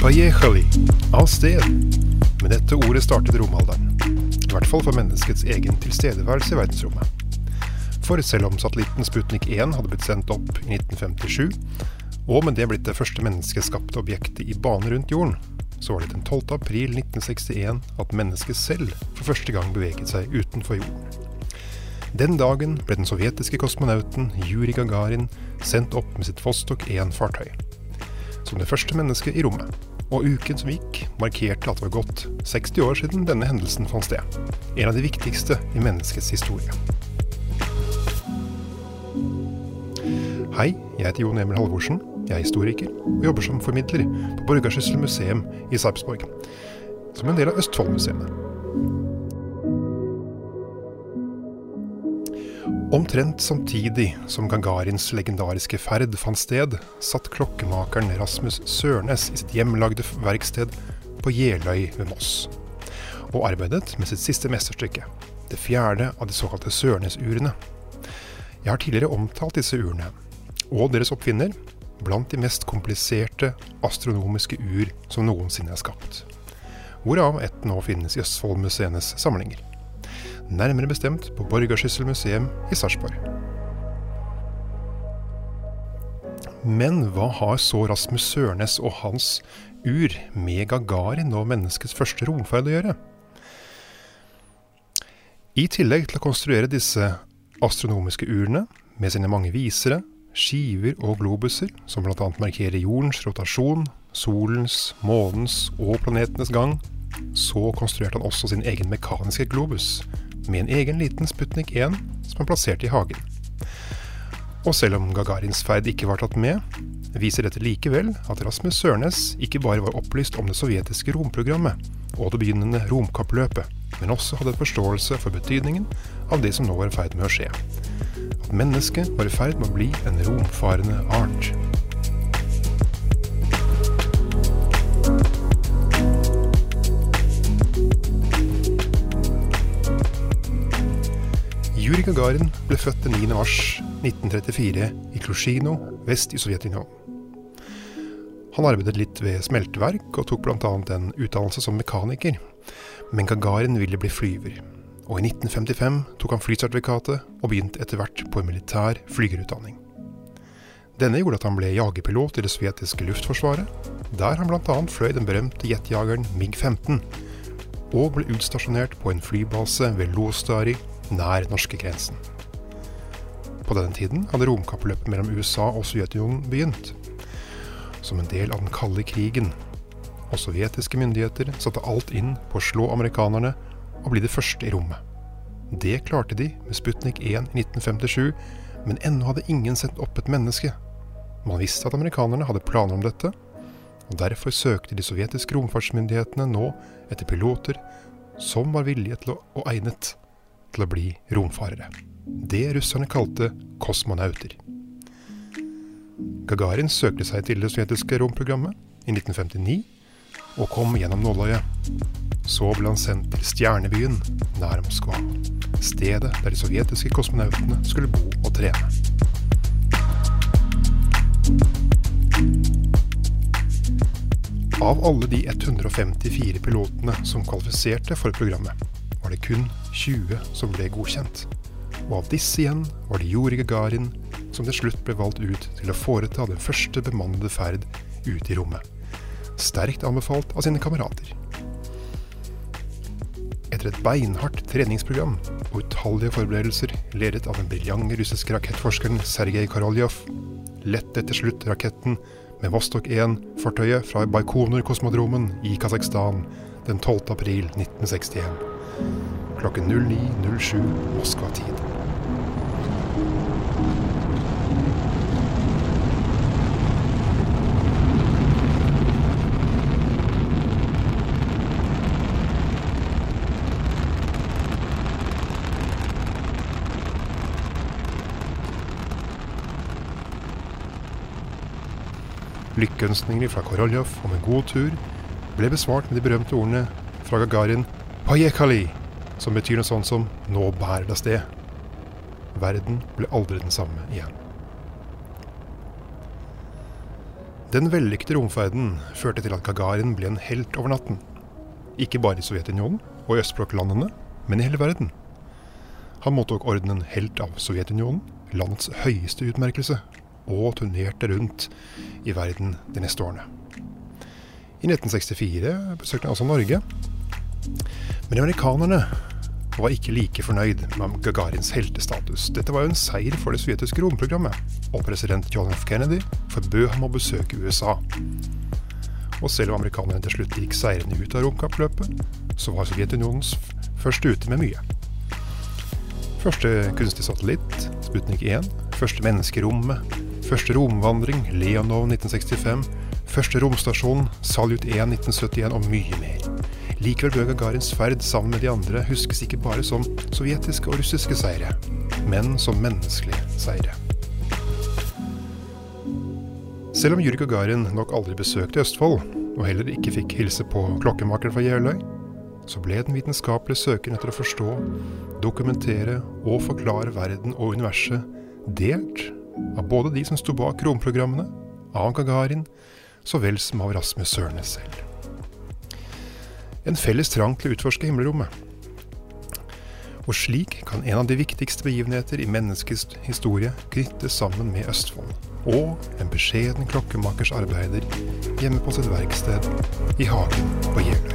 Pajechali, av sted. Med dette ordet startet romalderen. I hvert fall for menneskets egen tilstedeværelse i verdensrommet. For selv om satellitten Sputnik 1 hadde blitt sendt opp i 1957, og med det blitt det første menneskeskapte objektet i bane rundt jorden, så var det den 12. april 1961 at mennesket selv for første gang beveget seg utenfor jorden. Den dagen ble den sovjetiske kosmonauten Juri Gagarin sendt opp med sitt Vostok 1-fartøy. Som det første mennesket i rommet og uken som gikk, markerte at det var gått 60 år siden denne hendelsen fant sted. En av de viktigste i menneskets historie. Hei, jeg heter Jon Emil Halvorsen. Jeg er historiker og jobber som formidler på Borgarsyssel museum i Sarpsborg. Som en del av Østfoldmuseet. Omtrent samtidig som Gagarins legendariske ferd fant sted, satt klokkemakeren Rasmus Sørnes i sitt hjemlagde verksted på Jeløy ved Moss, og arbeidet med sitt siste mesterstykke, det fjerde av de såkalte Sørnes-urene. Jeg har tidligere omtalt disse urene, og deres oppfinner, blant de mest kompliserte astronomiske ur som noensinne er skapt, hvorav ett nå finnes i Østfoldmuseenes samlinger nærmere bestemt på Borgarsyssel museum i Sarpsborg. Men hva har så Rasmus Sørnes og hans ur med Gagarin og menneskets første romferd å gjøre? I tillegg til å konstruere disse astronomiske urene med sine mange visere, skiver og globuser, som bl.a. markerer jordens rotasjon, solens, månens og planetenes gang, så konstruerte han også sin egen mekaniske globus, med en egen liten Sputnik 1 som er plassert i hagen. Og selv om Gagarins ferd ikke var tatt med, viser dette likevel at Rasmus Sørnes ikke bare var opplyst om det sovjetiske romprogrammet og det begynnende romkappløpet, men også hadde forståelse for betydningen av det som nå var i ferd med å skje. At mennesket var i ferd med å bli en romfarende art. Juri Gagarin ble født den 9. mars 1934 i Klusjino vest i Sovjetunionen. Han arbeidet litt ved smelteverk og tok bl.a. en utdannelse som mekaniker. Men Gagarin ville bli flyver, og i 1955 tok han flysertifikatet og begynte etter hvert på en militær flygerutdanning. Denne gjorde at han ble jagerpilot i det sovjetiske luftforsvaret, der han bl.a. fløy den berømte jetjageren MiG-15, og ble utstasjonert på en flybase ved Lostari nær norskegrensen. På denne tiden hadde romkappløpet mellom USA og Sovjetunionen begynt. Som en del av den kalde krigen. Og sovjetiske myndigheter satte alt inn på å slå amerikanerne og bli det første i rommet. Det klarte de med Sputnik 1 i 1957, men ennå hadde ingen sett opp et menneske. Man visste at amerikanerne hadde planer om dette, og derfor søkte de sovjetiske romfartsmyndighetene nå etter piloter som var villige til å, og egnet til å bli romfarere. Det russerne kalte kosmonauter. Gagarin søkte seg til det sovjetiske romprogrammet i 1959 og kom gjennom nåløyet. Så ble han sendt til Stjernebyen nær Moskva, stedet der de sovjetiske kosmonautene skulle bo og trene. Av alle de 154 pilotene som kvalifiserte for programmet, var det kun 20 som ble godkjent. Og av disse igjen var det Juri Gagarin som til slutt ble valgt ut til å foreta den første bemannede ferd ut i rommet. Sterkt anbefalt av sine kamerater. Etter et beinhardt treningsprogram og utallige forberedelser ledet av den briljante russiske rakettforskeren Sergej Koroljov, lette til slutt raketten med Vostok 1-fartøyet fra Baikonur-kosmodromen i Kasakhstan den 12. april 1961 klokken 09.07 Moskva-tid. Lykkeønskninger fra Koroljov om en god tur ble besvart med de berømte ordene fra Gagarin Pajekali, som betyr noe sånt som 'nå bærer det av sted'. Verden ble aldri den samme igjen. Den vellykkede romferden førte til at Gagarin ble en helt over natten. Ikke bare i Sovjetunionen og i østblokklandene, men i hele verden. Han mottok ordenen Helt av Sovjetunionen, landets høyeste utmerkelse, og turnerte rundt i verden de neste årene. I 1964 besøkte han også Norge. Men amerikanerne var ikke like fornøyd med Gagarins heltestatus. Dette var jo en seier for det sovjetiske romprogrammet, og president John F. Kennedy forbød ham å besøke USA. Og selv om amerikanerne til slutt gikk seirende ut av romkappløpet, så var Sovjetunionen først ute med mye. Første kunstig satellitt, Sputnik 1. Første menneskerommet. Første romvandring, Leonov 1965. Første romstasjon, Saljut 1 1971 og mye mer. Likevel bør Gagarins ferd sammen med de andre huskes ikke bare som sovjetiske og russiske seire, men som menneskelige seire. Selv om Juri Gagarin nok aldri besøkte Østfold, og heller ikke fikk hilse på klokkemakeren fra Jeløy, så ble den vitenskapelige søkeren etter å forstå, dokumentere og forklare verden og universet delt av både de som sto bak romprogrammene, av Gagarin, så vel som av Rasmus Sørnes selv en felles trang til å utforske himmelrommet. Og slik kan en av de viktigste begivenheter i menneskets historie knyttes sammen med Østfold, og en beskjeden klokkemakers arbeider hjemme på sitt verksted i hagen på Jeløy.